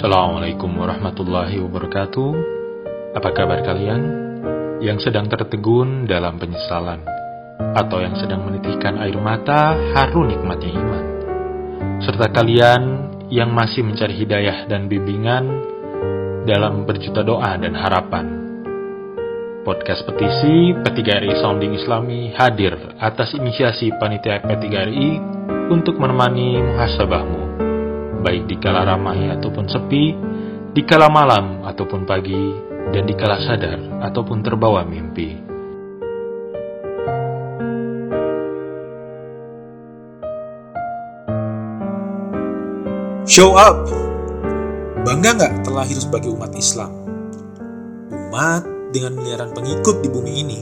Assalamualaikum warahmatullahi wabarakatuh. Apa kabar kalian yang sedang tertegun dalam penyesalan atau yang sedang menitikkan air mata haru nikmatnya iman? Serta kalian yang masih mencari hidayah dan bimbingan dalam berjuta doa dan harapan. Podcast petisi P3RI Sounding Islami hadir atas inisiasi panitia P3RI untuk menemani muhasabahmu, baik di kala ramai ataupun sepi, di kala malam ataupun pagi, dan di kala sadar ataupun terbawa mimpi. Show up! Bangga nggak terlahir sebagai umat Islam? Umat dengan miliaran pengikut di bumi ini.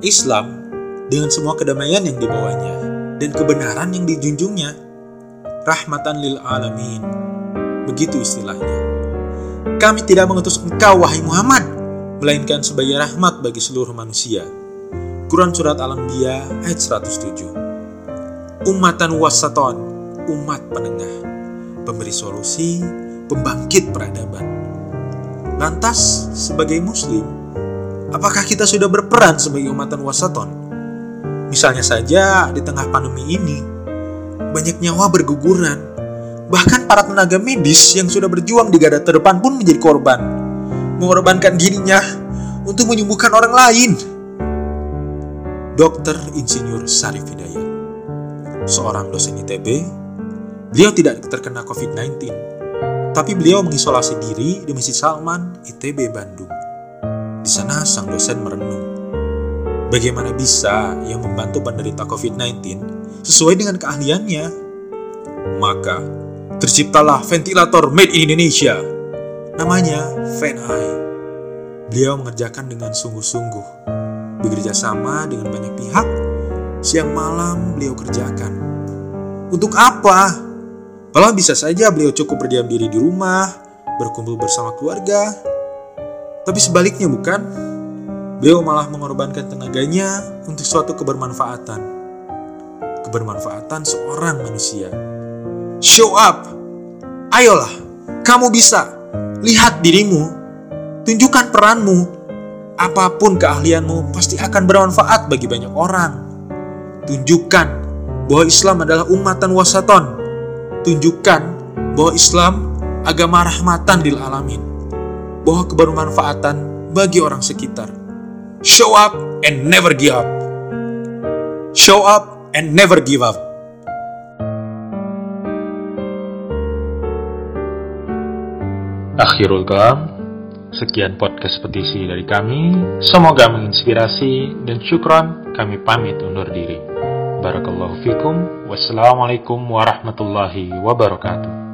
Islam dengan semua kedamaian yang dibawanya dan kebenaran yang dijunjungnya. Rahmatan lil alamin. Begitu istilahnya. Kami tidak mengutus engkau wahai Muhammad, melainkan sebagai rahmat bagi seluruh manusia. Quran Surat Al-Anbiya ayat 107 Umatan wasaton, umat penengah, pemberi solusi, pembangkit peradaban. Lantas, sebagai muslim, apakah kita sudah berperan sebagai umatan wasaton? Misalnya saja di tengah pandemi ini, banyak nyawa berguguran. Bahkan para tenaga medis yang sudah berjuang di garda terdepan pun menjadi korban. Mengorbankan dirinya untuk menyembuhkan orang lain. Dokter Insinyur Sarif Hidayat, seorang dosen ITB, beliau tidak terkena COVID-19, tapi beliau mengisolasi diri di Masjid Salman, ITB Bandung. Di sana sang dosen merenung. Bagaimana bisa ia membantu penderita COVID-19 sesuai dengan keahliannya? Maka terciptalah ventilator made in Indonesia. Namanya VenEye. Beliau mengerjakan dengan sungguh-sungguh. Bekerja sama dengan banyak pihak, siang malam beliau kerjakan. Untuk apa? Malah bisa saja beliau cukup berdiam diri di rumah, berkumpul bersama keluarga. Tapi sebaliknya bukan? Beliau malah mengorbankan tenaganya untuk suatu kebermanfaatan. Kebermanfaatan seorang manusia. Show up! Ayolah, kamu bisa. Lihat dirimu. Tunjukkan peranmu. Apa pun keahlianmu pasti akan bermanfaat bagi banyak orang. Tunjukkan bahwa Islam adalah umatan wasaton. Tunjukkan bahwa Islam agama rahmatan lil alamin. Bahwa kebermanfaatan bagi orang sekitar. Show up and never give up. Show up and never give up. Akhirul kalam, sekian podcast petisi dari kami. Semoga menginspirasi dan syukron kami pamit undur diri. Barakallahu fikum. Wassalamualaikum warahmatullahi wabarakatuh.